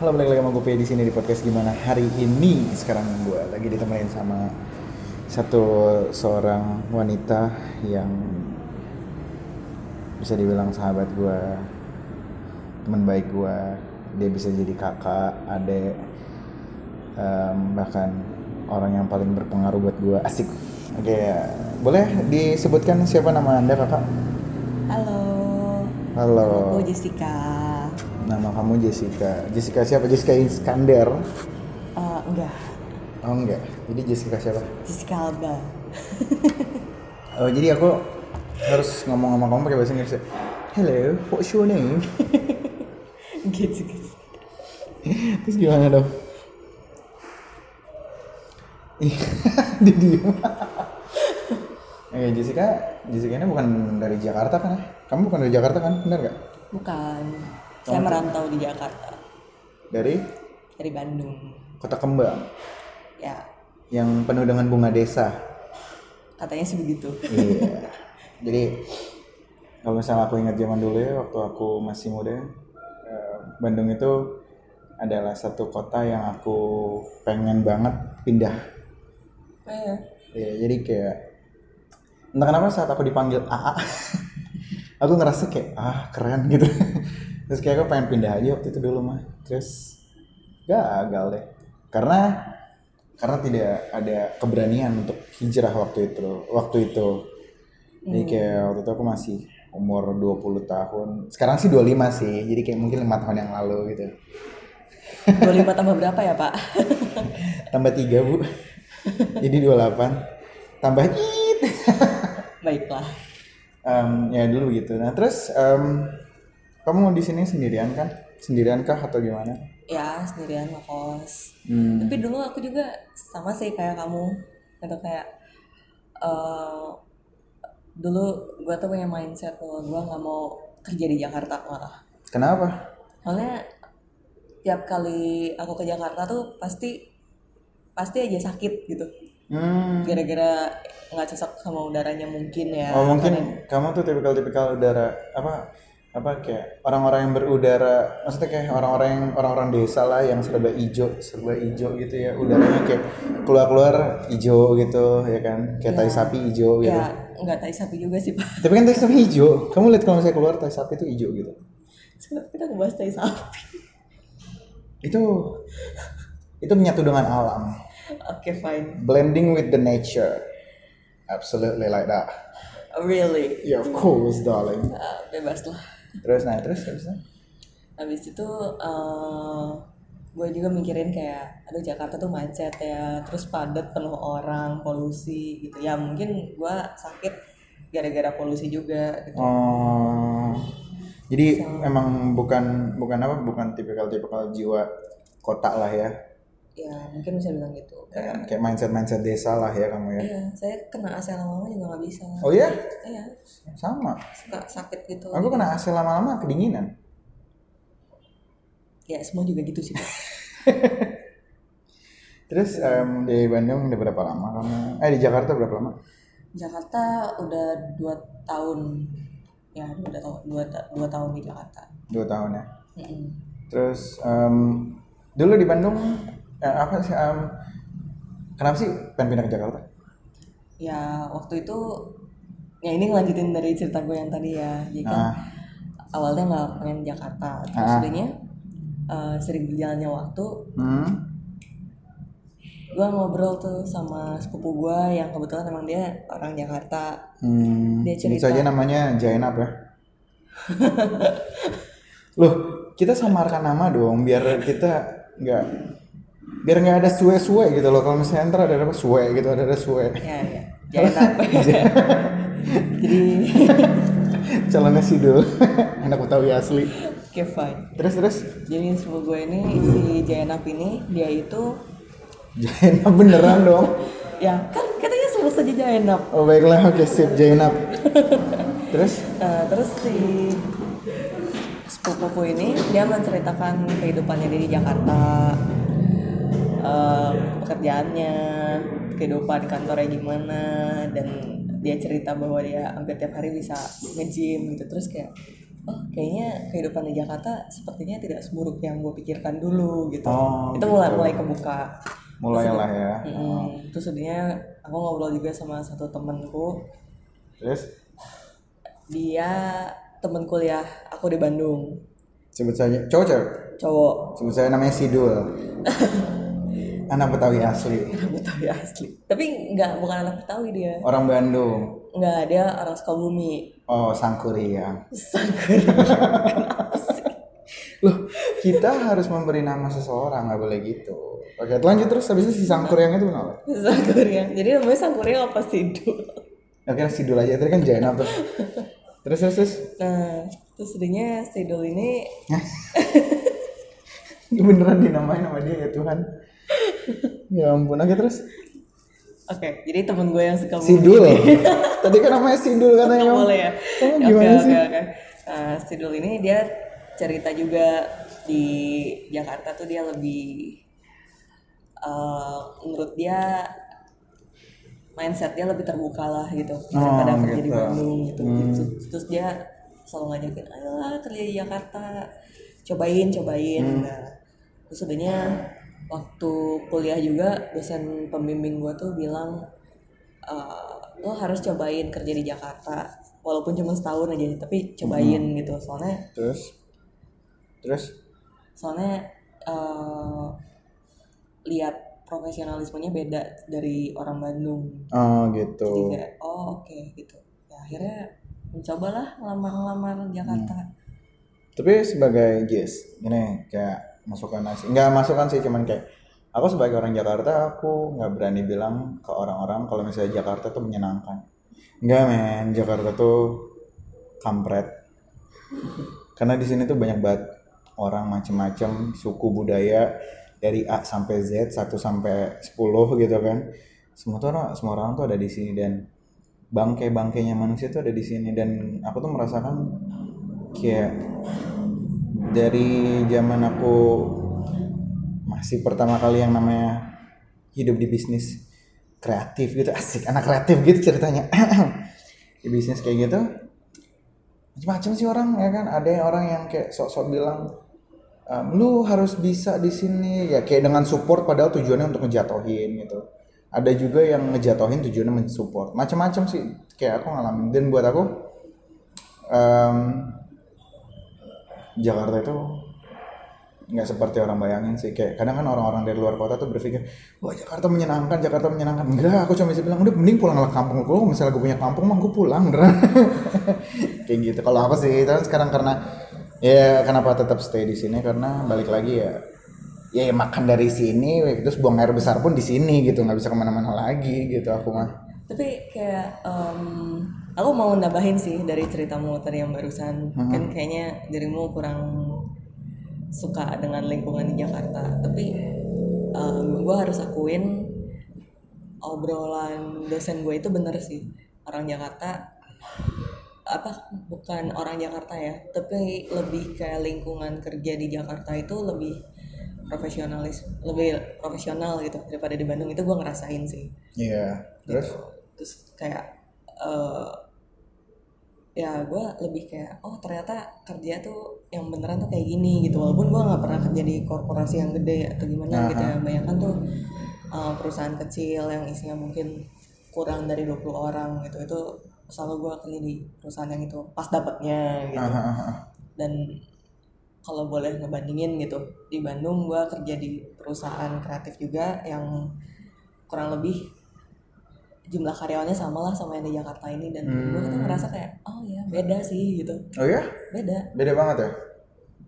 Halo balik lagi sama gue di sini di podcast gimana hari ini. Sekarang gue lagi ditemenin sama satu seorang wanita yang bisa dibilang sahabat gue teman baik gue dia bisa jadi kakak adek em, bahkan orang yang paling berpengaruh buat gue asik. Oke boleh disebutkan siapa nama anda kakak? Halo. halo. Aku Jessica. Nama kamu Jessica Jessica siapa Jessica Iskandar Eh, enggak, Oh enggak, jadi Jessica siapa? Jessica Alba. Oh jadi aku harus ngomong sama kamu pakai bahasa Inggris ya? Hello, what's your name? gitu gitu. Terus gimana dong? Dia diem. Eh Jessica, Jessica ini bukan dari Jakarta kan ya? Kamu bukan dari Jakarta kan? Benar gak? Bukan. Saya merantau di Jakarta Dari dari Bandung. Kota Kembang Ya, yang penuh dengan bunga desa. katanya sih begitu. Iya. Jadi kalau misalnya aku ingat zaman dulu ya waktu aku masih muda, eh, Bandung itu adalah satu kota yang aku pengen banget pindah. Oh, iya. Ya, jadi kayak entah kenapa saat aku dipanggil AA, aku ngerasa kayak ah keren gitu. Terus kayak aku pengen pindah aja waktu itu dulu mah. Terus gagal deh. Karena karena tidak ada keberanian untuk hijrah waktu itu. Waktu itu. Jadi kayak waktu itu aku masih umur 20 tahun. Sekarang sih 25 sih. Jadi kayak mungkin lima tahun yang lalu gitu. 25 tambah berapa ya, Pak? Tambah 3, Bu. Jadi 28. Tambah it. Baiklah. Em, ya dulu gitu. Nah terus em, kamu di sini sendirian kan? Sendirian kah atau gimana? Ya, sendirian ngekos. Hmm. Tapi dulu aku juga sama sih kayak kamu. Gitu kayak eh dulu gue tuh punya mindset bahwa gue nggak mau kerja di Jakarta malah. Kenapa? soalnya tiap kali aku ke Jakarta tuh pasti pasti aja sakit gitu Hmm. gara-gara nggak cocok sama udaranya mungkin ya Oh mungkin kamu tuh tipikal-tipikal udara apa apa kayak orang-orang yang berudara maksudnya kayak orang-orang yang orang-orang desa lah yang serba hijau serba hijau gitu ya. Udaranya kayak keluar-keluar hijau gitu ya kan? Kayak tai sapi hijau gitu. ya nggak tai sapi juga sih pak. Tapi kan tai sapi hijau kamu lihat kalau misalnya keluar tai sapi itu hijau gitu? Sebenarnya kita ngebahas tai sapi. Itu itu menyatu dengan alam. Oke fine. Blending with the nature. Absolutely like that. Really? Yeah of course darling. Ah, bebas lah terus nah terus terusnya habis itu gue juga mikirin kayak aduh Jakarta tuh macet ya terus padat penuh orang polusi gitu. Ya mungkin gue sakit gara-gara polusi juga gitu. Oh, jadi emang bukan bukan apa bukan tipikal-tipikal jiwa kota lah ya, ya mungkin bisa bilang gitu kayak, kayak mindset mindset desa lah ya kamu ya. Iya, saya kena AC lama-lama juga nggak bisa. Oh iya, Iya, sama. suka sakit gitu. Aku kena AC lama-lama kedinginan. Ya semua juga gitu sih. Terus em, di Bandung udah berapa lama kamu? Eh di Jakarta berapa lama? Jakarta udah dua tahun, ya udah tahun dua, dua tahun di Jakarta. Dua tahun ya. Mm-mm. Terus em, dulu di Bandung eh, apa sih? em, kenapa sih pengen pindah ke Jakarta? Ya waktu itu, ya ini ngelanjutin dari cerita gue yang tadi ya. Jadi kan Ah. awalnya nggak pengen Jakarta, terus Ah. sebenarnya eh, sering berjalannya waktu, Hmm. gue ngobrol tuh sama sepupu gue yang kebetulan emang dia orang Jakarta. Hmm, Dia cerita. saja namanya Jainab ya. Loh, kita samarkan nama dong biar kita nggak biar nggak ada suwe-suwe gitu loh. Kalau misalnya ntar ada apa suwe gitu, ada ada suwe. Ya ya, jangan. Jadi Calonnya Sidul, anak Betawi asli. Oke fine. Terus terus Jadi sepupu gue ini si Jainap ini dia itu Jainab beneran dong. ya kan katanya sebut saja Jainap. Oh baiklah, oke sip Jainab. Terus Nah, terus si sepupuku ini dia menceritakan kehidupannya dia di Jakarta, pekerjaannya, kehidupan kantornya gimana dan dia cerita bahwa dia hampir tiap hari bisa nge-gym gitu. Terus kayak oh kayaknya kehidupan di Jakarta sepertinya tidak seburuk yang gue pikirkan dulu gitu. Oh, itu gitu. mulai mulai kebuka. Mulailah ya. Mm-mm. terus jadinya aku ngobrol juga sama satu temenku terus? Dia temen kuliah aku di Bandung. Sebut saja cowok cewek? Cowok. Sebut saya namanya Sidul anak Betawi asli. Anak Betawi asli. Tapi nggak bukan anak Betawi dia. Orang Bandung. Nggak dia orang Sukabumi. Oh Sangkuriang Sangkur loh kita harus memberi nama seseorang nggak boleh gitu. Oke lanjut terus habis itu si Sangkuriang itu kenapa? Sangkuriang jadi namanya Sangkuriang apa sih Dul? oke Sidul aja tadi kan Jainab tuh. Terus terus terus. Nah terus jadinya si Dul ini Ini beneran dinamain sama dia ya Tuhan ya ampun oke terus? Oke jadi temen gue yang Sukabumi Sidul tadi kan namanya Sidul Nggak kamu. boleh ya. Oke, gimana oke, sih? oke. Nah, si Dul ini dia cerita juga di Jakarta tuh dia lebih eh, menurut dia mindset dia lebih terbuka lah gitu. Daripada kerja di gitu. Bandung gitu. Terus, terus dia selalu ngajakin ayolah kerja di Jakarta. Cobain cobain. Nah terus udahnya waktu kuliah juga dosen pembimbing gue tuh bilang eh, lo harus cobain kerja di Jakarta walaupun cuma setahun aja tapi cobain gitu. Soalnya terus? Terus? soalnya eh, lihat profesionalismenya beda dari orang Bandung. Oh jadi gitu kayak oh oke gitu. Ya akhirnya mencobalah ngelamar-ngelamar Jakarta. Tapi sebagai Jess gini kayak masukan nasi. Nggak masukan sih cuman kayak aku sebagai orang Jakarta aku nggak berani bilang ke orang-orang kalau misalnya Jakarta tuh menyenangkan. Nggak men. Jakarta tuh kampret. Karena di sini tuh banyak banget orang macem-macem suku budaya dari A sampai Z 1 sampai 10 gitu kan. Semua orang semua orang tuh ada di sini dan bangkai-bangkainya manusia tuh ada di sini. Dan aku tuh merasakan kayak dari zaman aku masih pertama kali yang namanya hidup di bisnis kreatif gitu. Asik anak kreatif gitu ceritanya. Di bisnis kayak gitu. Macam-macam sih orang ya kan? Ada yang orang yang kayak sok-sok bilang ehm, lu harus bisa di sini. Ya kayak dengan support padahal tujuannya untuk ngejatohin gitu. Ada juga yang ngejatohin tujuannya mensupport. Macam-macam sih kayak aku ngalamin. Dan buat aku em, Jakarta itu nggak seperti orang bayangin sih. Kayak kadang kan orang-orang dari luar kota tuh berpikir wah Jakarta menyenangkan Jakarta menyenangkan. Enggak aku cuma bisa bilang udah mending pulang ke kampung kalau misalnya gue punya kampung mah gue pulang beneran kayak gitu. Kalau aku sih tapi sekarang karena ya kenapa tetap stay di sini? Karena balik lagi ya ya, ya makan dari sini terus buang air besar pun di sini gitu. Nggak bisa ke mana-mana lagi gitu aku mah. Tapi kayak em, aku mau nambahin sih dari ceritamu tadi yang barusan. Kan kayaknya dirimu kurang suka dengan lingkungan di Jakarta. Tapi gue harus akuin obrolan dosen gue itu bener sih. Orang Jakarta apa bukan orang Jakarta ya tapi lebih kayak lingkungan kerja di Jakarta itu lebih profesionalis lebih profesional gitu daripada di Bandung. Itu gue ngerasain sih. Iya. Terus? Terus kayak eh, ya gue lebih kayak oh ternyata kerja tuh yang beneran tuh kayak gini gitu. Walaupun gue nggak pernah kerja di korporasi yang gede atau gimana gitu ya. Banyak tuh eh, perusahaan kecil yang isinya mungkin kurang dari 20 orang gitu itu selalu gue kerja di perusahaan yang itu pas dapatnya gitu. Ah, ah. dan kalau boleh ngebandingin gitu di Bandung gue kerja di perusahaan kreatif juga yang kurang lebih jumlah karyawannya sama lah sama yang di Jakarta ini. Dan gue tuh ngerasa kayak oh ya beda sih gitu. Oh ya beda. Beda banget ya?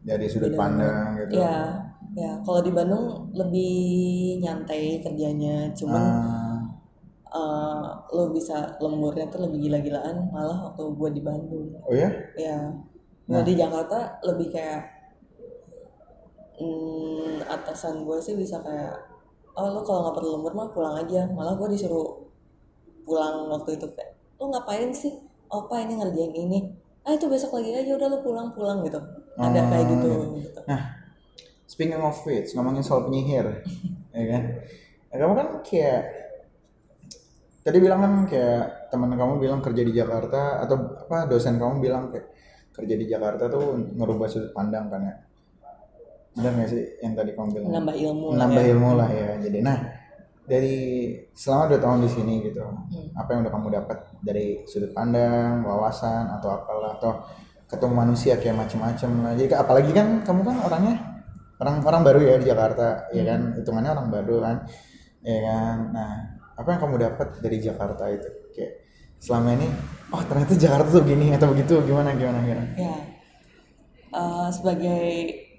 Dari sudut pandang gitu. Ya ya kalau di Bandung lebih nyantai kerjanya. Cuman Ah, eh, lo bisa lemburnya tuh lebih gila-gilaan malah waktu gue di Bandung. Oh ya ya nah. di Jakarta lebih kayak hmm, atasan gue sih bisa kayak oh lo kalau nggak perlu lembur mah pulang aja. Malah gue disuruh pulang waktu itu kayak lo ngapain sih? Opa ini ngerjain ini. Ah itu besok lagi. Aja udah lo pulang pulang gitu. Ada kayak gitu, gitu. Nah, speaking of which, ngomongin soal penyihir, ya kan? Nah, kamu kan kayak tadi bilang kan kayak teman kamu bilang kerja di Jakarta atau apa dosen kamu bilang kayak kerja di Jakarta tuh ngerubah sudut pandang kan ya? Benar nggak sih yang tadi kamu bilang? Menambah ilmu lah menambah ya. ilmu lah ya jadi. Nah dari selama dua tahun di sini gitu Hmm. apa yang udah kamu dapat dari sudut pandang wawasan atau apalah atau ketemu manusia kayak macem-macem lah. Jadi apalagi kan kamu kan orangnya orang orang baru ya di Jakarta ya kan? Hitungannya orang baru kan ya kan? Nah apa yang kamu dapat dari Jakarta itu? Kayak selama ini oh ternyata Jakarta tuh gini atau begitu gimana gimana gimana? Ya. Eh, sebagai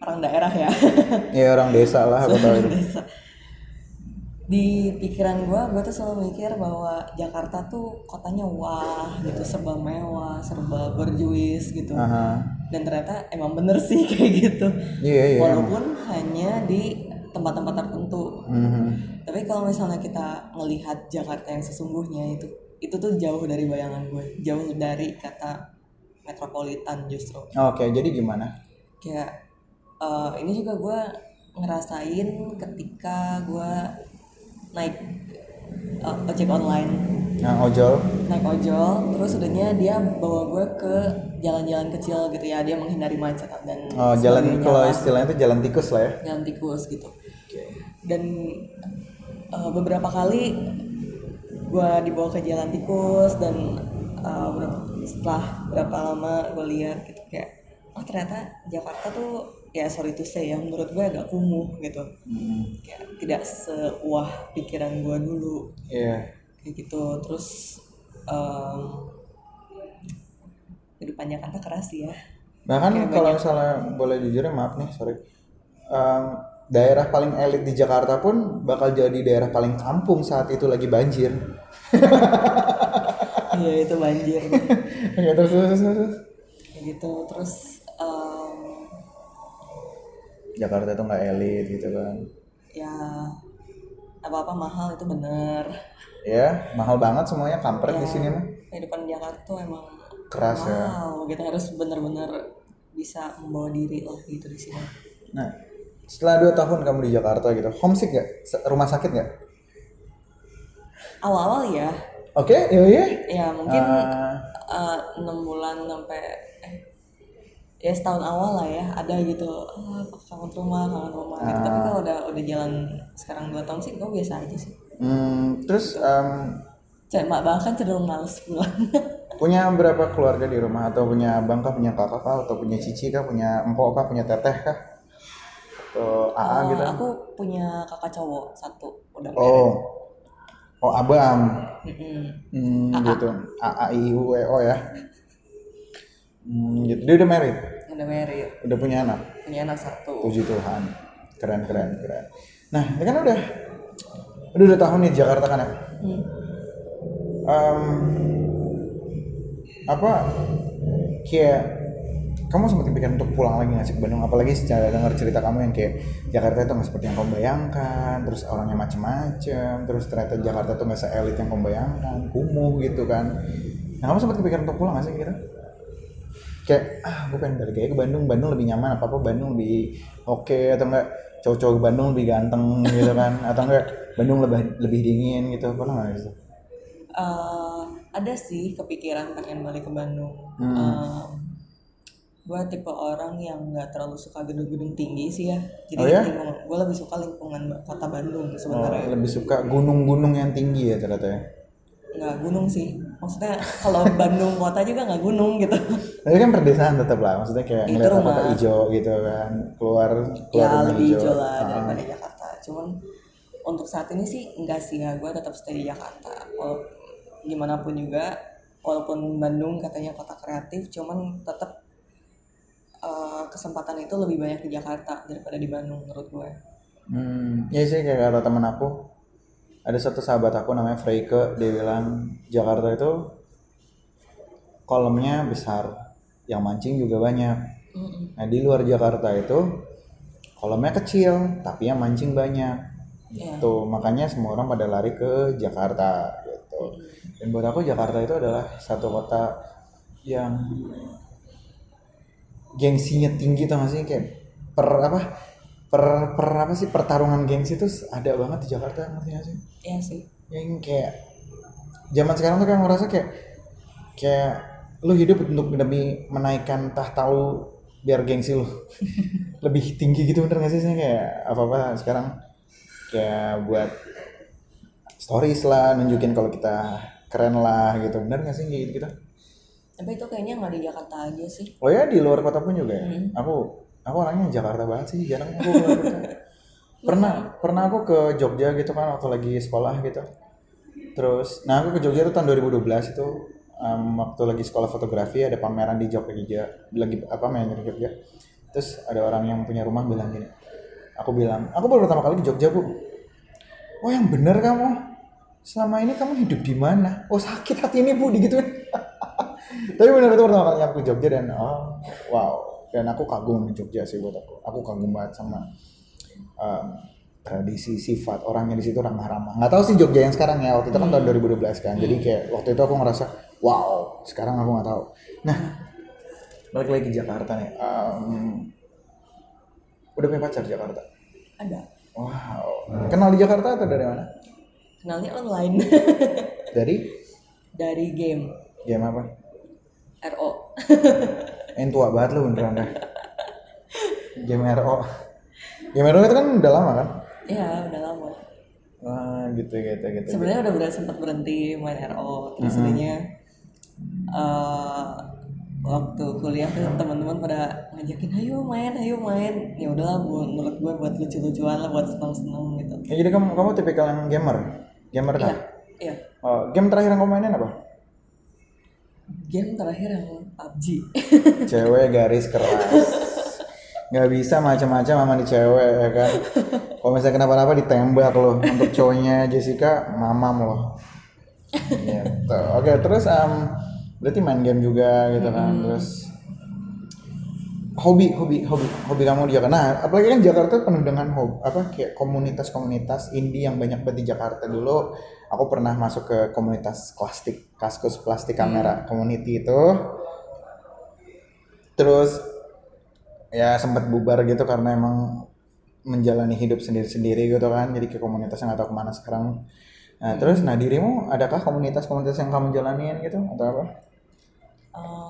orang daerah ya. Ya orang desa lah apa tahu desa di pikiran gue gue tuh selalu mikir bahwa Jakarta tuh kotanya wah gitu serba mewah serba berjuis gitu. Aha. dan ternyata emang bener sih kayak gitu. Iya iya walaupun hanya di tempat-tempat tertentu. Mhm. tapi kalau misalnya kita melihat Jakarta yang sesungguhnya itu itu tuh jauh dari bayangan gue jauh dari kata metropolitan justru. Oke jadi gimana? Kayak eh, ini juga gue ngerasain ketika gue naik eh, ojek online. Nah ojol. Naik ojol terus udahnya dia bawa gue ke jalan-jalan kecil gitu ya. Dia menghindari macet dan oh jalan kalau lah. istilahnya itu jalan tikus lah ya? Jalan tikus gitu. Dan eh, beberapa kali gue dibawa ke jalan tikus dan ber- setelah berapa lama gue lihat gitu kayak oh ternyata Jakarta tuh ya sorry to say ya menurut gue agak kumuh gitu. Hmm. kayak tidak sewah pikiran gue dulu. Iya. Kayak gitu. Terus em, kehidupan Jakarta keras sih ya. Bahkan Kayak kalau misalnya boleh jujur ya maaf nih sorry. Em, daerah paling elit di Jakarta pun bakal jadi daerah paling kampung saat itu lagi banjir. Iya itu banjir. Ya terus terus terus, gitu. Terus Jakarta itu nggak elit gitu kan. Ya apa-apa mahal itu bener. Ya mahal banget semuanya kampret di sini mah. kehidupan Jakarta tuh emang keras ya. wow kita harus bener-bener bisa membawa diri lah gitu di sini. Nah setelah dua tahun kamu di Jakarta gitu homesick gak rumah sakit nggak? Awal-awal ya. Oke iya iya. Ya mungkin Ah. eh, enam bulan sampai ya setahun awal lah ya ada gitu. Ah, kangen rumah kangen rumah gitu. Tapi Ah. kalau udah udah jalan sekarang dua tahun sih gue biasa aja sih. Hmm, terus em, Cek, bahkan cenderung males pulang. punya berapa keluarga di rumah? Atau punya abang kah punya kakak kah? Atau punya cici kah? Punya empok kah? Punya teteh kah? Atau AA Eh, gitu? aku punya kakak cowok satu. Udah oh. Oh abang. Mm-mm. hmm, gitu. AA I U E O ya hmm, gitu dia udah married? Udah married. Udah punya anak? Punya anak satu. Puji Tuhan. Keren keren keren. Nah ini kan udah udah dua tahun nih di Jakarta kan ya? Hmm. Em, apa kayak kamu sempat kepikiran untuk pulang lagi nggak sih ke Bandung? Apalagi secara dengar cerita kamu yang kayak Jakarta itu nggak seperti yang kamu bayangkan terus orangnya macem-macem terus ternyata Jakarta tuh nggak se-elit yang kamu bayangkan kumuh gitu kan. Nah kamu sempat kepikiran untuk pulang nggak sih kira kayak ah gue pengen balik aja ke Bandung. Bandung lebih nyaman apa apa? Bandung lebih oke atau enggak? Cowok-cowok Bandung lebih ganteng gitu kan. Atau enggak Bandung lebih lebih dingin gitu. Pernah nggak gitu? Eh, ada sih kepikiran pengen balik ke Bandung. Hmm. gue tipe orang yang nggak terlalu suka gedung-gedung tinggi sih ya. Jadi Oh ya? gue lebih suka lingkungan kota Bandung Oh, sebenarnya lebih suka gunung-gunung yang tinggi ya ternyata ya. Nggak gunung sih. Maksudnya kalau Bandung kota juga nggak gunung gitu. Tapi kan perdesaan tetap lah, maksudnya kayak ngeliat apa rumah. hijau gitu kan, keluar keluar ya lebih hijau. lah Ah. daripada Jakarta. Cuman untuk saat ini sih enggak sih ya gue tetap stay di Jakarta. Walau gimana pun juga walaupun Bandung katanya kota kreatif cuman tetap eh, kesempatan itu lebih banyak di Jakarta daripada di Bandung menurut gue Hmm, iya sih kayak kata temen aku, ada satu sahabat aku namanya Freike, dia bilang Jakarta itu kolamnya besar, yang mancing juga banyak. Nah di luar Jakarta itu kolamnya kecil, tapi yang mancing banyak. Iya. Gitu. Makanya semua orang pada lari ke Jakarta gitu. Dan buat aku Jakarta itu adalah satu kota yang gengsinya tinggi tau gak sih kayak per apa per per apa sih pertarungan gengsi itu ada banget di Jakarta ngerti gak sih? Iya sih. Yang kayak zaman sekarang tuh kan ngerasa kayak kayak lu hidup untuk demi menaikkan tahta lu biar gengsi lu. Lebih tinggi gitu bener gak sih? Sih? kayak apa apa sekarang kayak buat stories lah nunjukin kalau kita keren lah gitu. Bener gak sih gitu gitu tapi itu kayaknya nggak di Jakarta aja sih. Oh ya di luar kota pun juga ya? Aku aku orangnya Jakarta banget sih jarang aku keluar kota. pernah pernah aku ke Jogja gitu kan waktu lagi sekolah gitu. Terus nah aku ke Jogja itu tahun 2012 itu em, waktu lagi sekolah fotografi ada pameran di Jogja lagi apa main di Jogja. Terus ada orang yang punya rumah bilang gini aku bilang aku baru pertama kali ke Jogja bu. Oh yang bener kamu? Selama ini kamu hidup di mana? Oh sakit hati ini bu digituin. Tapi bener itu pertama kali aku ke Jogja dan oh wow dan aku kagum sama Jogja sih buat aku. Aku kagum banget sama em, tradisi sifat orangnya di situ ramah-ramah. Nggak tahu sih Jogja yang sekarang ya. Waktu itu kan tahun 2012 kan. Jadi kayak waktu itu aku ngerasa wow sekarang aku nggak tahu. Nah balik lagi ke Jakarta nih. Em, udah punya pacar Jakarta? Ada. Wow. Kenal di Jakarta atau dari mana? Kenalnya online. Dari? Dari game. Game apa? RO yang tua banget lu beneran. Dah game RO game RO itu kan udah lama kan? Ya udah lama. Wah gitu gitu gitu sebenarnya udah berat sempat berhenti main RO terus jadinya eh, waktu kuliah tuh teman-teman pada ngajakin ayo main ayo main. Ya udahlah menurut gue buat lucu-lucuan lah buat seneng-seneng gitu. Ya, jadi kamu kamu tipikal yang gamer? Gamer iya kan iya. Oh, game terakhir yang kamu mainin apa game terakhir yang PUBG cewek garis keras. Nggak bisa macam-macam sama di cewek ya kan? Kalau misalnya kenapa-napa ditembak loh untuk cowoknya Jessica mamam loh. Gitu. Oke terus em, berarti main game juga gitu kan. Terus hobi hobi hobi hobi kamu di Jakarta. Nah apalagi kan Jakarta penuh dengan hobi apa kayak komunitas-komunitas indie yang banyak banget di Jakarta. Dulu aku pernah masuk ke komunitas plastik kaskus plastik kamera community itu. Terus ya sempat bubar gitu karena emang menjalani hidup sendiri-sendiri gitu kan. Jadi ke komunitas yang nggak tahu ke mana sekarang. Nah terus nah dirimu adakah komunitas-komunitas yang kamu jalanin gitu atau apa? Em,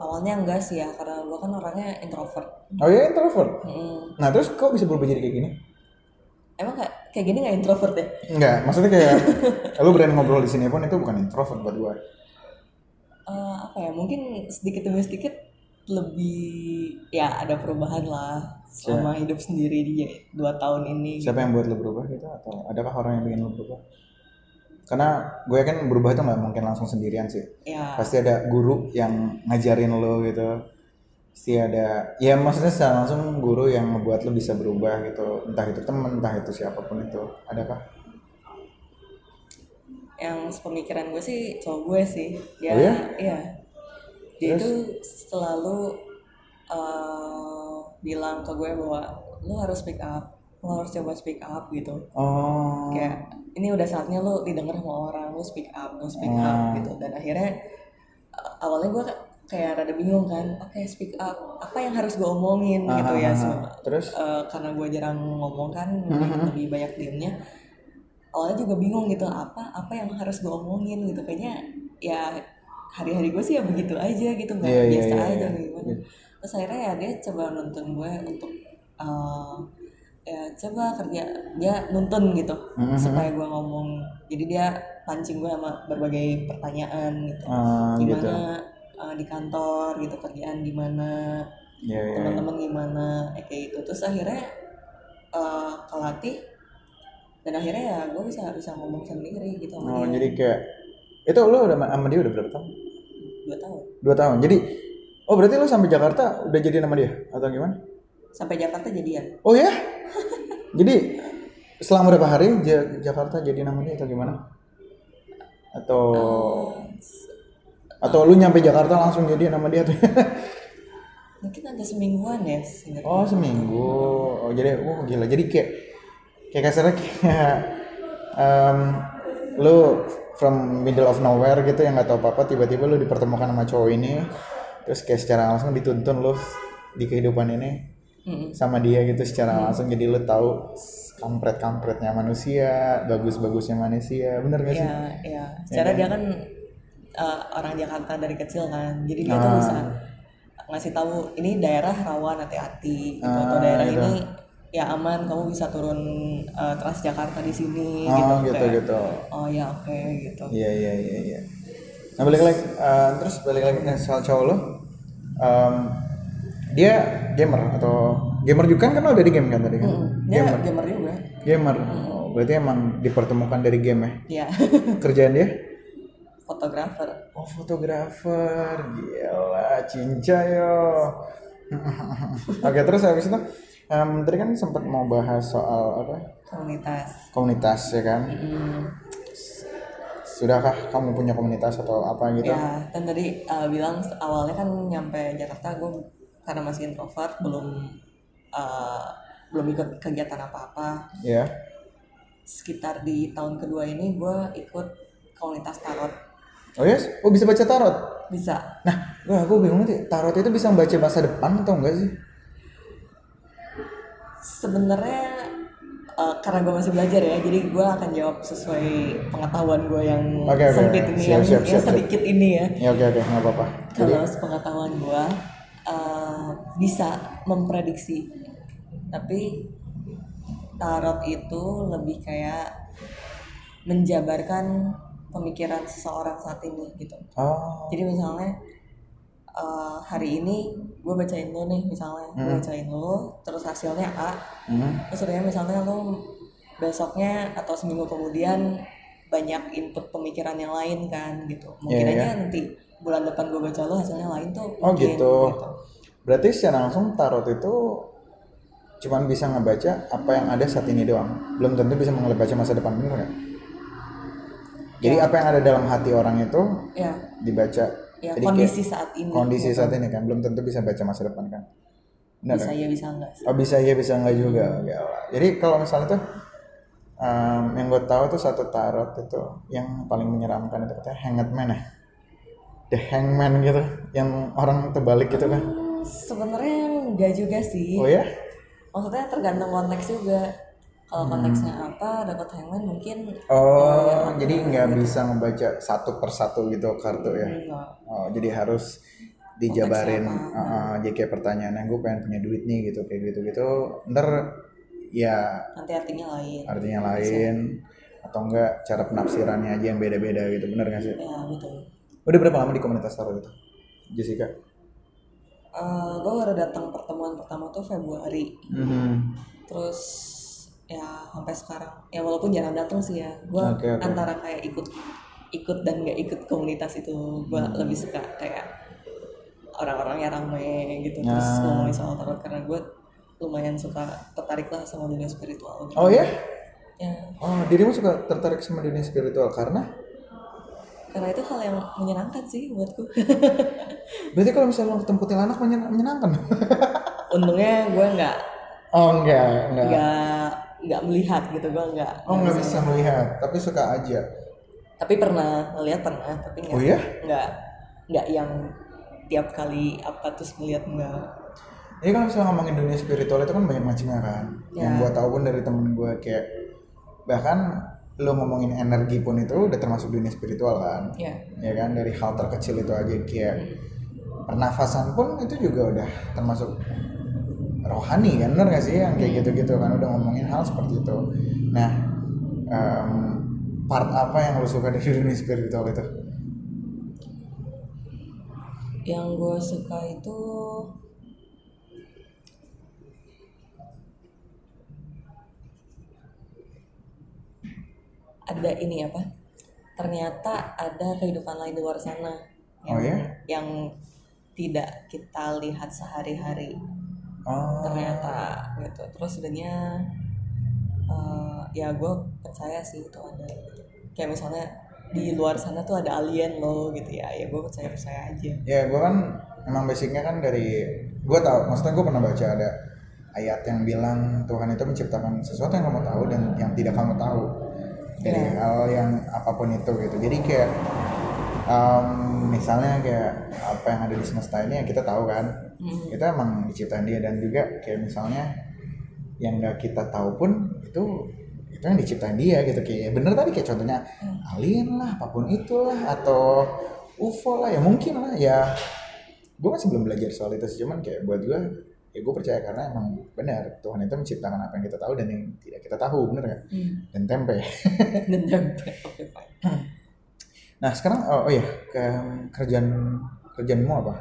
awalnya enggak sih ya karena gue kan orangnya introvert. Oh ya introvert? Mm, nah terus kok bisa berubah jadi kayak gini? Emang kayak kayak gini nggak introvert ya? Enggak, maksudnya kayak lu berani ngobrol di sini pun itu bukan introvert buat gua. Eh, apa ya mungkin sedikit demi sedikit lebih ya ada perubahan lah selama hidup sendiri di dua tahun ini Siapa yang buat lu berubah gitu atau adakah orang yang bikin lu berubah? Karena gue yakin berubah itu nggak mungkin langsung sendirian sih. ya Pasti ada guru yang ngajarin lo gitu. Pasti ada, ya maksudnya secara langsung guru yang membuat lo bisa berubah gitu. Entah itu temen, entah itu siapa pun itu. Adakah? yang sepemikiran gue sih cowok gue sih dia Oh ya? iya dia itu selalu eh, bilang ke gue bahwa lu harus speak up lu harus coba speak up gitu. Oh, kayak ini udah saatnya lu didengar sama orang lu speak up lu speak up gitu. Dan akhirnya awalnya gue kayak rada bingung kan oke speak up apa yang harus gue omongin? Gitu ya Se- terus? uh, karena gue jarang ngomong kan lebih, lebih banyak diemnya awalnya juga bingung gitu apa apa yang harus gue omongin? gitu. Kayaknya ya hari-hari gue sih ya begitu aja gitu nggak Iya, iya, biasa iya, aja iya. gimana. Terus akhirnya ya dia coba nonton gue untuk uh, ya coba kerja dia nuntun gitu Mhm. supaya gue ngomong jadi dia pancing gue sama berbagai pertanyaan gitu gitu. gimana uh, di kantor gitu kerjaan gimana Ya, ya. teman-teman gimana eh, kayak gitu terus akhirnya uh, kelatih dan akhirnya ya gue bisa bisa ngomong sendiri gitu sama Oh, dia jadi kayak itu lo udah sama dia udah berapa tahun? dua tahun Dua tahun. Jadi, oh berarti lo sampai Jakarta udah jadi nama dia atau gimana? sampai Jakarta jadian Oh ya? Jadi selama berapa hari Ja- Jakarta jadi nama dia atau gimana? Atau atau lu nyampe Jakarta langsung jadi nama dia tuh? mungkin ada semingguan ya oh seminggu. Oh jadi, oh gila. Jadi kayak kayak kasarnya kayak em, lu from middle of nowhere gitu yang nggak tahu apa-apa tiba-tiba lu dipertemukan sama cowok ini terus kayak secara langsung dituntun lu di kehidupan ini Sama dia gitu secara langsung. Jadi lu tahu kampret kampretnya manusia bagus bagusnya manusia. Bener gak sih? Ya ya secara dia kan eh, orang Jakarta dari kecil kan. Jadi dia tuh Ah. bisa ngasih tahu ini daerah rawan hati-hati gitu. Atau Ah, daerah gitu. ini ya aman kamu bisa turun eh, Transjakarta di sini Oh, gitu gitu, kayak, gitu. oh ya oke gitu. Iya iya iya iya. Nah balik lagi eh, terus balik lagi ke soal cowok lo. Em, dia gamer atau gamer juga kan kenal dari game kan tadi kan? Mm, dia Gamer. gamer juga Gamer. Oh, berarti emang dipertemukan dari game ya. ya Kerjaan dia? fotografer Oh fotografer, gila, cinca yo. Oke terus habis itu, em, tadi kan sempat mau bahas soal apa komunitas komunitas ya kan? Mm, Sudahkah kamu punya komunitas atau apa gitu? ya dan tadi eh, bilang awalnya kan nyampe Jakarta gue karena masih introvert belum eh, belum ikut kegiatan apa-apa Ya. sekitar di tahun kedua ini gue ikut komunitas tarot Oh yes? Oh bisa baca tarot? bisa Nah, gua aku bingung nih, tarot itu bisa membaca masa depan atau enggak sih? sebenarnya eh, karena gue masih belajar ya jadi gue akan jawab sesuai pengetahuan gue yang Oke, oke, sempit ini Siap, yang, siap, yang siap, siap. sedikit ini ya Ya oke oke, nggak apa-apa. Kalau sepengetahuan gue eh, bisa memprediksi. Tapi tarot itu lebih kayak menjabarkan pemikiran seseorang saat ini gitu. Oh, jadi misalnya eh, hari ini gue bacain lo nih misalnya. Gue Hmm. bacain lo terus hasilnya A. Hmm, terus misalnya lo besoknya atau seminggu kemudian banyak input pemikiran yang lain kan gitu. Mungkin Iya, aja iya. nanti bulan depan gue baca lo hasilnya lain tuh Oh, mungkin, gitu. Berarti secara langsung tarot itu cuman bisa ngebaca apa yang ada saat ini doang. Belum tentu bisa ngebaca masa depan bener nggak? Jadi apa yang ada dalam hati orang itu ya dibaca. ya Jadi kondisi kayak saat ini kondisi saat ini kan belum tentu bisa baca masa depan kan. Benar bisa kan? ya bisa enggak sih Oh bisa iya bisa enggak juga. Jadi kalau misalnya tuh em, yang gue tahu tuh satu tarot itu yang paling menyeramkan itu katanya Hangman ya. The Hangman gitu, yang orang terbalik gitu kan. Hmm, sebenarnya enggak juga sih Oh ya? maksudnya tergantung konteks juga kalau konteksnya apa dapat hangman mungkin Oh, jadi nggak bisa membaca satu persatu gitu kartu ya? enggak Oh, jadi harus dijabarin. Konteksnya uh, jadi kayak pertanyaannya gue pengen punya duit nih gitu kayak gitu gitu. Ntar ya nanti artinya lain artinya lain atau enggak cara penafsirannya aja yang beda-beda gitu bener gak sih? ya betul Udah berapa lama di komunitas tarot itu? Jessica? Eh gue baru datang pertemuan pertama tuh Februari Mhm. terus ya sampai sekarang ya walaupun jarang datang sih ya gue Oke, oke. antara kayak ikut ikut dan gak ikut komunitas itu gue Hmm. lebih suka kayak orang-orangnya rame gitu terus Nah. ngomongin soal tarot karena gue lumayan suka tertarik lah sama dunia spiritual gitu. Oh ya? ya Oh dirimu suka tertarik sama dunia spiritual karena? Karena itu hal yang menyenangkan sih buatku Berarti kalau misalnya lo ketemu kuntilanak menyen- menyenangkan? untungnya gue nggak oh enggak, enggak. nggak nggak melihat gitu gue nggak Oh nggak bisa melihat, tapi suka aja. tapi pernah ngeliat pernah tapi nggak Oh iya? nggak nggak yang tiap kali apa terus ngeliat nggak Jadi kalau misalnya ngomongin dunia spiritual itu kan banyak macamnya kan. Yang Ya. gua tahu pun dari temen gua kayak bahkan lo ngomongin energi pun itu udah termasuk dunia spiritual kan. ya Ya kan dari hal terkecil itu aja kayak pernafasan pun itu juga udah termasuk rohani kan bener gak sih yang kayak gitu-gitu kan udah ngomongin hal seperti itu. Nah em, part apa yang lo suka dari dunia spiritual itu? yang gue suka itu ada ini apa? Ternyata ada kehidupan lain di luar sana yang, Oh ya? yang tidak kita lihat sehari-hari. Oh, ternyata gitu. Terus sebenarnya eh, ya gue percaya sih itu ada. Kayak misalnya di luar sana tuh ada alien loh gitu ya. Ya gue percaya percaya aja. Ya gue kan emang basicnya kan dari gue tau, maksudnya gue pernah baca ada ayat yang bilang Tuhan itu menciptakan sesuatu yang kamu tahu dan yang tidak kamu tahu dari Iya. hal yang apa pun itu gitu. Jadi kayak em, misalnya kayak apa yang ada di semesta ini yang kita tahu kan, Hmm. kita emang diciptain dia dan juga kayak misalnya yang nggak kita tahu pun itu itu yang diciptain dia gitu kayak bener tadi kayak contohnya alien lah apa pun itulah atau UFO lah ya mungkin lah ya gue masih belum belajar soal itu sih cuman kayak buat gue ya gue percaya karena emang benar Tuhan itu menciptakan apa yang kita tahu dan yang tidak kita tahu bener kan Hmm. dan tempe Dan tempe. Oke, fine. nah sekarang oh, oh ya ke kerjaan kerjaanmu apa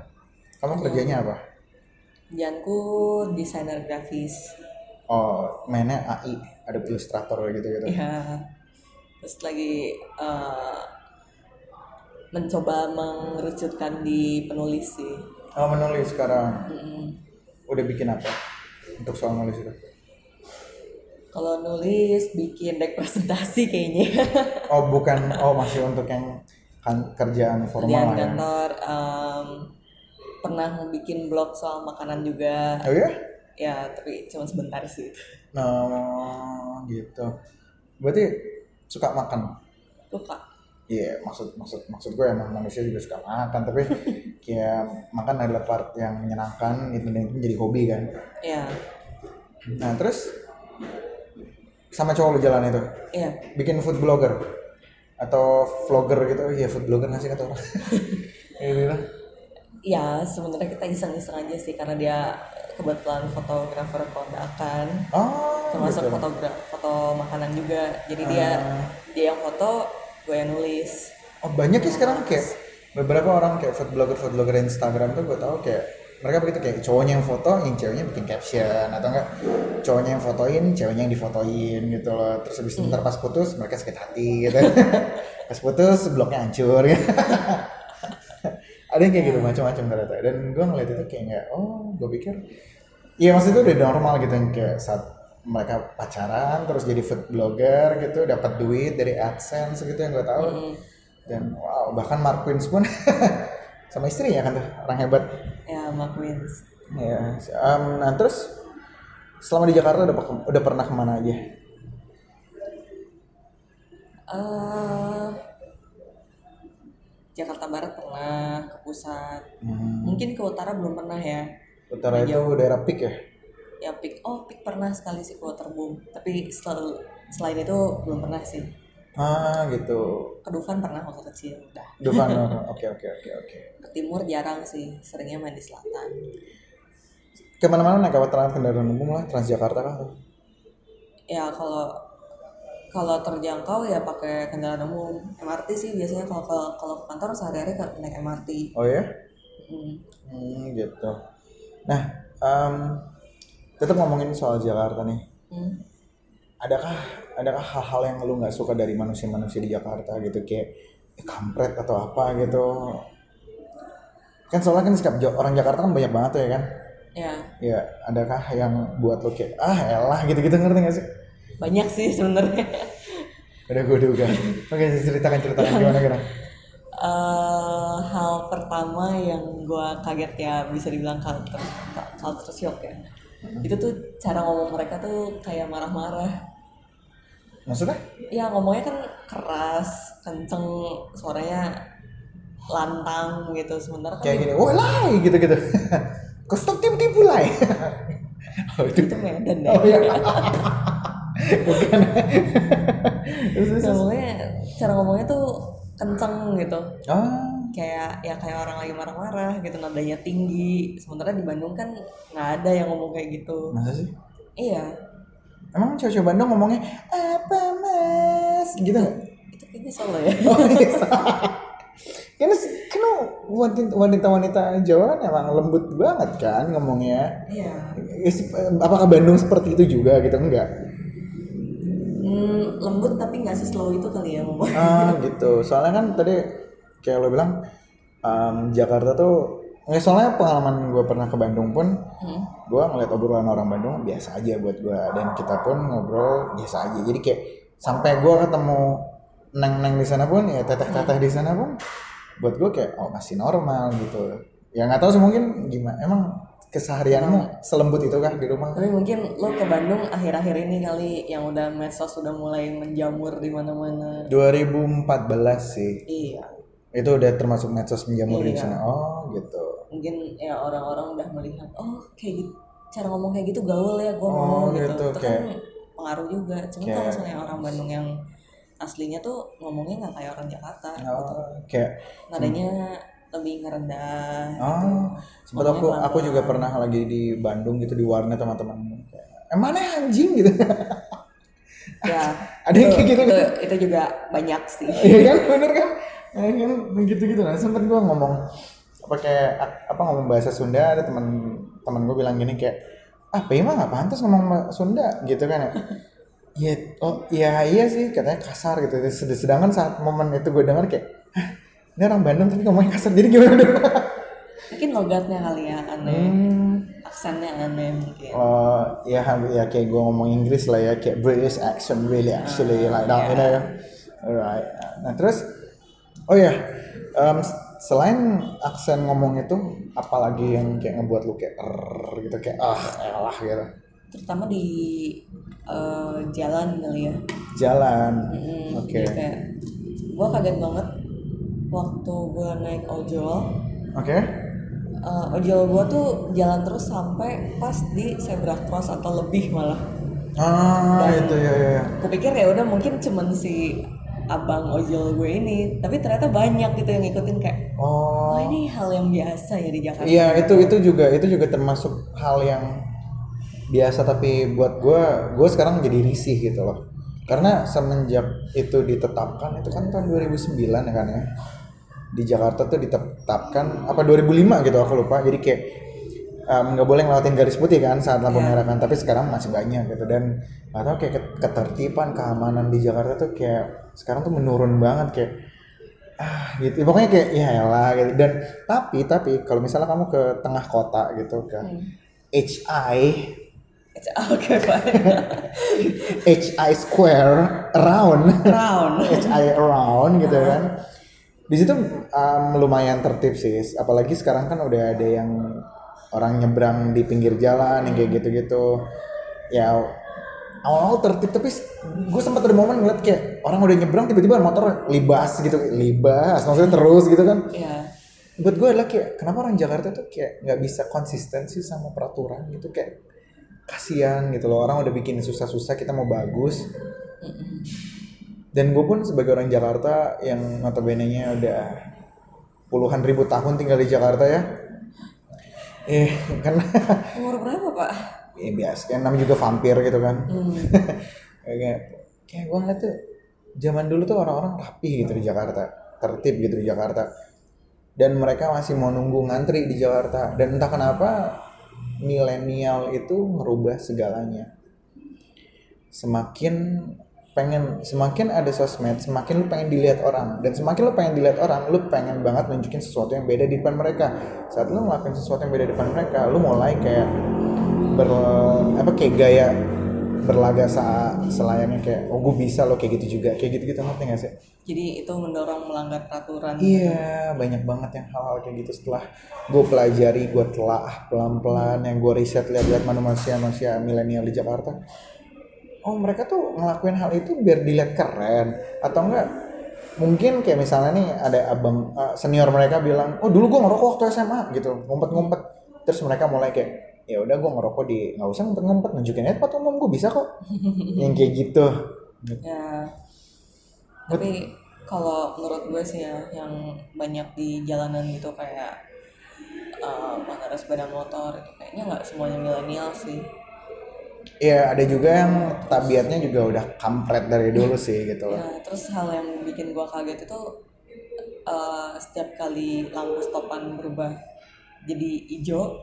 kamu kerjanya apa Kerjaanku desainer grafis. oh mainnya AI ada ilustrator gitu gitu Ya. Terus lagi eh, mencoba mengerucutkan di penulis sih. oh menulis sekarang Mm-mm. Udah bikin apa untuk soal nulis itu Kalau nulis bikin deck presentasi kayaknya. oh bukan oh masih untuk yang kan kerjaan formal Kerjaan ya kantor em, pernah bikin blog soal makanan juga. oh ya Ya, tapi cuma sebentar sih. nah gitu berarti suka makan Luka. Iya, maksud maksud maksud gue emang manusia juga suka makan, tapi kayak makan adalah part yang menyenangkan, itu dan itu menjadi hobi kan. Ya, Nah terus sama cowok lu jalan itu, ya. bikin food blogger atau vlogger gitu, iya food blogger nggak sih kata orang? Iya. Ya, sebenarnya kita iseng-iseng aja sih karena dia kebetulan fotografer kondakan. Oh, termasuk gitu. fotogra foto makanan juga jadi dia Ah. dia yang foto gue yang nulis Oh banyak ya sekarang kayak beberapa orang kayak food blogger food blogger Instagram tuh gue tahu kayak mereka begitu kayak cowoknya yang foto, yang ceweknya bikin caption atau enggak cowoknya yang fotoin, ceweknya yang difotoin gitu loh. Terus habis itu ntar pas putus mereka sakit hati gitu. pas putus blognya hancur gitu. Ada yang kayak gitu macam-macam ternyata. Dan gue ngeliat itu kayak nggak, oh gue pikir, iya maksudnya itu udah normal gitu yang kayak saat mereka pacaran terus jadi food blogger gitu dapat duit dari AdSense gitu yang gue tahu. Hmm. dan wow bahkan Mark Wins pun sama istrinya kan tuh orang hebat. Ya Mark Wins ya em, nah terus selama di Jakarta udah udah pernah ke mana aja? Eh Jakarta Barat pernah ke pusat. Hmm. mungkin ke utara belum pernah ya. Utara itu daerah Pik ya ya pik oh pik pernah sekali sih ke Waterboom tapi selalu selain itu belum pernah sih. Ah gitu. Ke Dufan pernah waktu kecil. Udah Dufan oh, oke oke oke oke. Ke timur jarang sih seringnya main di selatan. Ke mana-mana naik apa trans kendaraan umum lah Transjakarta kah? Ya kalau kalau terjangkau ya pakai kendaraan umum. MRT sih biasanya kalau kalau kalau ke kantor sehari-hari kan naik MRT oh ya? Hmm. hmm, gitu. Nah em, tetap ngomongin soal Jakarta nih. Hmm. adakah adakah hal-hal yang lu nggak suka dari manusia-manusia di Jakarta gitu? Kayak eh, kampret atau apa gitu. Kan soalnya kan sikap orang Jakarta kan banyak banget tuh ya kan? Ya. Ya adakah yang buat lu kayak ah elah gitu-gitu ngerti gak sih? Banyak sih sebenarnya. Udah gue duga. Oke ceritakan ceritakan gimana gimana? Eh, hal pertama yang gua kaget ya bisa dibilang culture culture shock ya itu tuh cara ngomong mereka tuh kayak marah-marah. Maksudnya? Ya ngomongnya kan keras kenceng suaranya lantang gitu. Sementara kan kayak gini wah lai gitu-gitu. Kau stop tipu-tipu lai. Oh itu itu Medan ya? Oh iya. Bukan. Terus, cara ngomongnya tuh kenceng gitu. Ah kayak ya kayak orang lagi marah-marah gitu nadanya tinggi sementara di Bandung kan nggak ada yang ngomong kayak gitu masa sih iya Emang cewek-cewek Bandung ngomongnya apa mas gitu nggak? itu kayaknya Solo ya Oh iya. Kan kan wanita- wanita-wanita Jawa kan emang lembut banget kan ngomongnya. iya Is- Apakah Bandung seperti itu juga gitu enggak? Hmm, lembut tapi nggak slow itu kali ya ngomong Ah gitu. Soalnya kan tadi kayak lo bilang em, Jakarta tuh nggak soalnya pengalaman gue pernah ke Bandung pun Hmm. gue ngeliat obrolan orang Bandung biasa aja buat gue dan kita pun ngobrol biasa aja. Jadi kayak sampai gue ketemu neng-neng di sana pun ya teteh-teteh di sana pun buat gue kayak oh masih normal gitu. Ya nggak tahu sih mungkin gimana emang keseharianmu selembut itu kah di rumah? Tapi mungkin lo ke Bandung akhir-akhir ini kali yang udah medsos sudah mulai menjamur di mana-mana. 2014 sih. Iya itu udah termasuk medsos menjamur di Iya. sana. Oh gitu. Mungkin ya orang-orang udah melihat oh kayak gitu cara ngomong kayak gitu gaul ya gue Oh, gitu. gitu, itu kayak- kan pengaruh juga. Cuma kalau kayak- misalnya orang Bandung yang aslinya tuh ngomongnya nggak kayak orang Jakarta gitu. Oh, kayak nadanya lebih ngerendah oh sempat aku Ngomongnya aku juga pernah lagi di Bandung gitu di warnet sama teman eh mana anjing? gitu. Ya Ada yang kayak gitu, itu, itu juga banyak sih. Iya kan? Bener kan ya kan gitu gitu nah sempet gue ngomong apa kayak apa ngomong bahasa Sunda ada teman teman gue bilang gini kayak ah Pei mah nggak pantas ngomong Sunda gitu kan ya. Iya, oh iya iya sih katanya kasar gitu. Sed- Sedangkan saat momen itu gue denger kayak, Hah, ini orang Bandung tapi ngomongnya kasar jadi gimana? Dong? mungkin logatnya kali ya aneh. Hmm. aksennya aneh mungkin. Oh ya ya kayak gue ngomong Inggris lah ya kayak British accent really actually like that you know alright. Nah terus oh ya em, selain aksen ngomong itu apalagi yang kayak ngebuat lu kayak "Err" gitu kayak ah elah gitu? Terutama di eh, jalan kali ya. Jalan Mm, oke. Jadi kayak gue kaget banget waktu gue naik ojol. Oke. Eh, ojol gue tuh jalan terus sampai pas di zebra cross atau lebih malah. Ah itu ya ya ya. gue pikir ya udah mungkin cuman si abang ojol gue ini tapi ternyata banyak gitu yang ngikutin kayak oh. Oh ini hal yang biasa ya di Jakarta. Iya itu itu juga itu juga termasuk hal yang biasa tapi buat gue gue sekarang jadi risih gitu loh. Karena semenjak itu ditetapkan itu kan tahun 2009 ya kan ya? Di Jakarta tuh ditetapkan apa 2005 gitu aku lupa. Jadi kayak nggak boleh ngelewatin garis putih kan saat lampu merah kan tapi sekarang masih banyak gitu. Dan tahu kayak ket- ketertiban keamanan di Jakarta tuh kayak sekarang tuh menurun banget kayak ah gitu. Pokoknya kayak ya lah gitu. Dan tapi tapi kalau misalnya kamu ke tengah kota gitu ke HI oke pak HI Square around round. HI around gitu kan. Di situ um, lumayan tertib sih. Apalagi sekarang kan udah ada yang orang nyebrang di pinggir jalan yang kayak gitu-gitu. Ya awal-awal tertib tapi gue sempat ada momen ngeliat kayak orang udah nyebrang tiba-tiba motor libas gitu libas maksudnya terus gitu kan. Ya buat gue adalah kayak kenapa orang Jakarta tuh kayak nggak bisa konsistensi sama peraturan gitu kayak kasihan gitu loh orang udah bikin susah-susah kita mau bagus. Dan gue pun sebagai orang Jakarta yang notabene nya udah puluhan ribu tahun tinggal di Jakarta ya eh kan. Umur berapa pak? Ya biasa kan namanya juga vampir gitu kan. Hmm. kayak kayak gue ngeliat tuh zaman dulu tuh orang-orang rapi gitu di Jakarta tertib gitu di Jakarta. Dan mereka masih mau nunggu ngantri di Jakarta. Dan entah kenapa milenial itu merubah segalanya. Semakin pengen semakin ada sosmed semakin lu pengen dilihat orang. Dan semakin lu pengen dilihat orang lu pengen banget nunjukin sesuatu yang beda di depan mereka. Saat lu ngelakuin sesuatu yang beda di depan mereka lu mulai kayak ber apa kayak gaya berlaga sa selayaknya kayak oh gue bisa lo kayak gitu juga. Kayak gitu gitu ngerti gak sih? Jadi itu mendorong melanggar peraturan Iya, banyak banget yang hal-hal kayak gitu setelah gue pelajari, gue telah pelan-pelan, yang gue riset lihat-lihat mana manusia-manusia milenial di Jakarta. Oh mereka tuh ngelakuin hal itu biar dilihat keren atau enggak? Mungkin kayak misalnya nih ada abang eh, senior mereka bilang, oh dulu gue ngerokok waktu SMA gitu, ngumpet-ngumpet. Terus mereka mulai kayak, ya udah gue ngerokok di nggak usah ngumpet-ngumpet, nunjukin aja tempat umum gue bisa kok. yang kayak gitu. ya tapi kalau menurut gue sih ya yang banyak di jalanan gitu kayak uh, pengendara sepeda motor itu kayaknya nggak semuanya milenial sih Iya ada juga yang tabiatnya juga udah kampret dari dulu sih gitu loh. ya terus hal yang bikin gue kaget itu uh, setiap kali lampu stopan berubah jadi hijau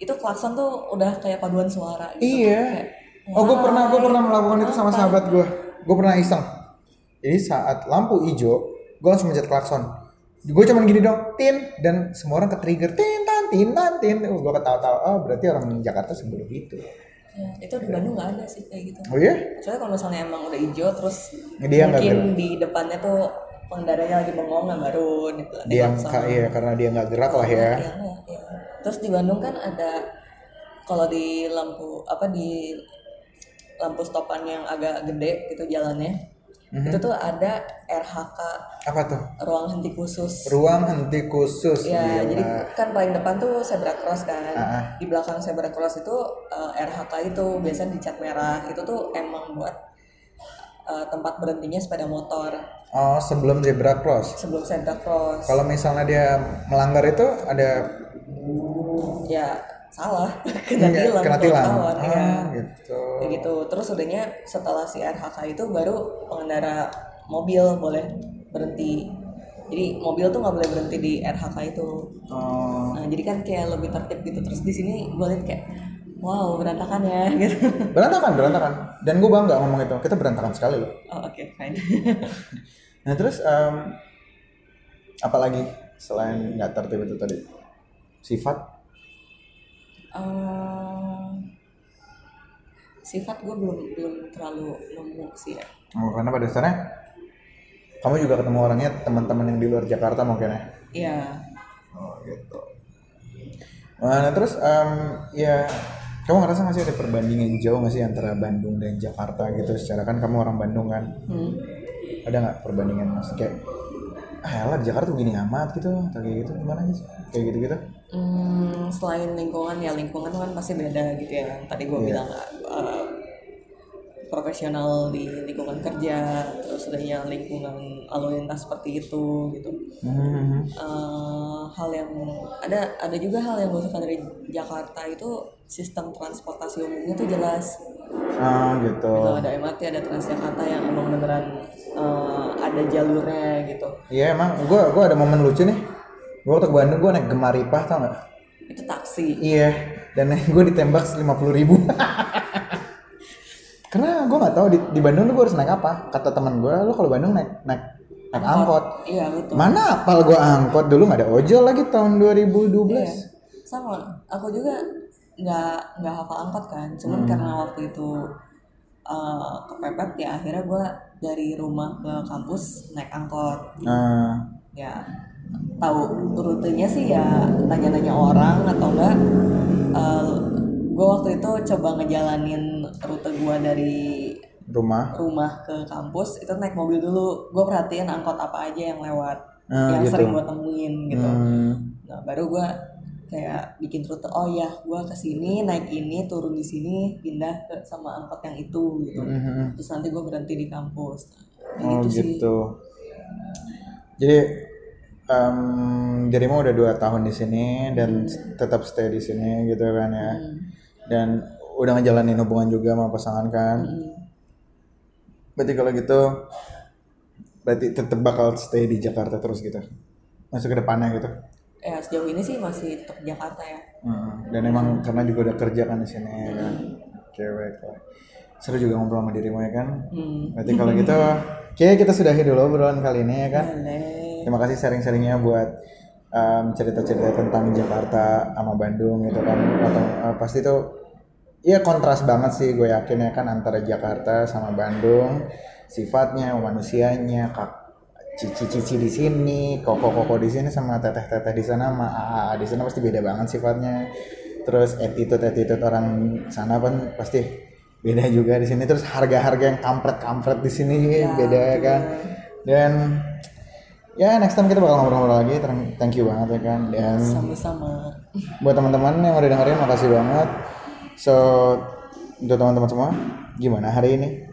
itu klakson tuh udah kayak paduan suara gitu Iya. Kayak, Oh gue pernah gue pernah melakukan itu sama sahabat gue. Gue pernah iseng. Jadi saat lampu hijau, gue langsung mencet klakson. Gue cuman gini dong, tin dan semua orang ke trigger, tin tan tin tan tin. Uh, gue ketawa-tawa, oh berarti orang Jakarta sebelum itu. Ya, itu di Bandung nggak ada sih kayak gitu Oh iya? Soalnya kalau misalnya emang udah hijau terus Dia mungkin di depannya tuh pengendaranya lagi bengong nggak baru gitu. Dia nggak iya karena dia nggak gerak lah ya. Iya, iya. Terus di Bandung kan ada kalau di lampu apa di lampu stopan yang agak gede gitu jalannya Mhm. itu tuh ada RHK Apa tuh? ruang henti khusus. Ruang henti khusus. Ya, Gila. jadi kan paling depan tuh zebra cross kan. Ah. Di belakang zebra cross itu eh, RHK itu biasanya dicat merah. Itu tuh emang buat eh, tempat berhentinya sepeda motor Oh, sebelum zebra cross. sebelum zebra cross. Kalau misalnya dia melanggar itu ada ya salah kena tilang kena tilang. Ah, ya. gitu. Kayak gitu. Terus udahnya setelah si RHK itu baru pengendara mobil boleh berhenti. Jadi mobil tuh nggak boleh berhenti di RHK itu. Oh, Nah, jadi kan kayak lebih tertib gitu. Terus di sini gue liat kayak wow berantakan ya gitu. berantakan, berantakan. Dan gue bangga ngomong itu. Kita berantakan sekali loh. Oh, oke, fine. Nah terus em, apalagi selain nggak tertib itu tadi sifat Eh, sifat gue belum belum terlalu nemu sih ya. oh, karena pada dasarnya kamu juga ketemu orangnya teman-teman yang di luar Jakarta mungkin ya Iya. oh gitu nah terus em, ya kamu ngerasa nggak sih ada perbandingan jauh nggak sih antara Bandung dan Jakarta gitu secara kan kamu orang Bandung kan Hmm. ada nggak perbandingan mas kayak ah elah di Jakarta begini amat gitu atau kayak gitu gimana sih? Kayak gitu gitu Hmm, selain lingkungan ya lingkungan kan pasti beda gitu ya. Tadi gue bilang uh, profesional di lingkungan kerja, terus adanya lingkungan lalu lintas seperti itu gitu. hmm. Uh, hal yang ada ada juga hal yang gue suka dari Jakarta itu sistem transportasi umumnya tuh jelas. ah gitu Gitu, ada MRT, ada Transjakarta yang emang beneran uh, ada jalurnya gitu. Iya emang gue gua ada momen lucu nih. Gue waktu ke Bandung gue naik Gemaripah tau nggak? Itu taksi. Iya. Dan gue ditembak lima puluh ribu. Karena gue nggak tahu di, di Bandung tuh gue harus naik apa. Kata teman gue, lu kalau Bandung naik naik naik angkot. Iya betul. Mana apal gue angkot dulu nggak ada ojol lagi tahun 2012. Iya, sama. Aku juga nggak nggak hafal angkot kan. Cuman karena waktu itu eh, kepepet ya akhirnya gue dari rumah ke kampus naik angkot. Nah, Ya tahu rutenya sih ya tanya-tanya orang atau enggak. gue waktu itu coba ngejalanin rute gue dari rumah. rumah ke kampus itu naik mobil dulu. Gue perhatiin angkot apa aja yang lewat, Ah, yang gitu. sering gue temuin gitu. Hmm, Nah, baru gua kayak bikin rute. Oh ya, gua ke sini naik ini, turun di sini, pindah ke sama angkot yang itu gitu. mhm. Terus nanti gua berhenti di kampus. Nah, Oh gitu sih. gitu. Jadi em dirimu udah dua tahun di sini dan tetap stay di sini gitu kan ya. Hmm. Dan udah ngejalanin hubungan juga sama pasangan kan. Hmm. Berarti kalau gitu berarti tetap bakal stay di Jakarta terus gitu. Masuk ke depannya gitu. Ya sejauh ini sih masih tetap Jakarta ya. Hmm, Dan emang karena juga udah kerja kan di sini ya kan. Oke, baiklah. Seru juga ngobrol sama dirimu ya kan. Hmm. Berarti kalau gitu, oke kita sudahi dulu obrolan kali ini ya kan. Boleh. Terima kasih sharing-sharingnya buat em, cerita-cerita tentang Jakarta sama Bandung gitu kan. Atau eh, pasti itu Iya kontras banget sih gue yakin ya kan antara Jakarta sama Bandung sifatnya manusianya kak cici-cici di sini koko-koko di sini sama teteh-teteh di sana sama AA di sana pasti beda banget sifatnya. Terus attitude attitude orang sana pun pasti beda juga di sini. Terus harga-harga yang kampret-kampret di sini beda ya kan. Dan ya next time kita bakal ngobrol-ngobrol lagi. Thank- thank you banget ya kan. Dan Sama-sama. buat teman-teman yang udah dengerin makasih banget so untuk teman-teman semua gimana hari ini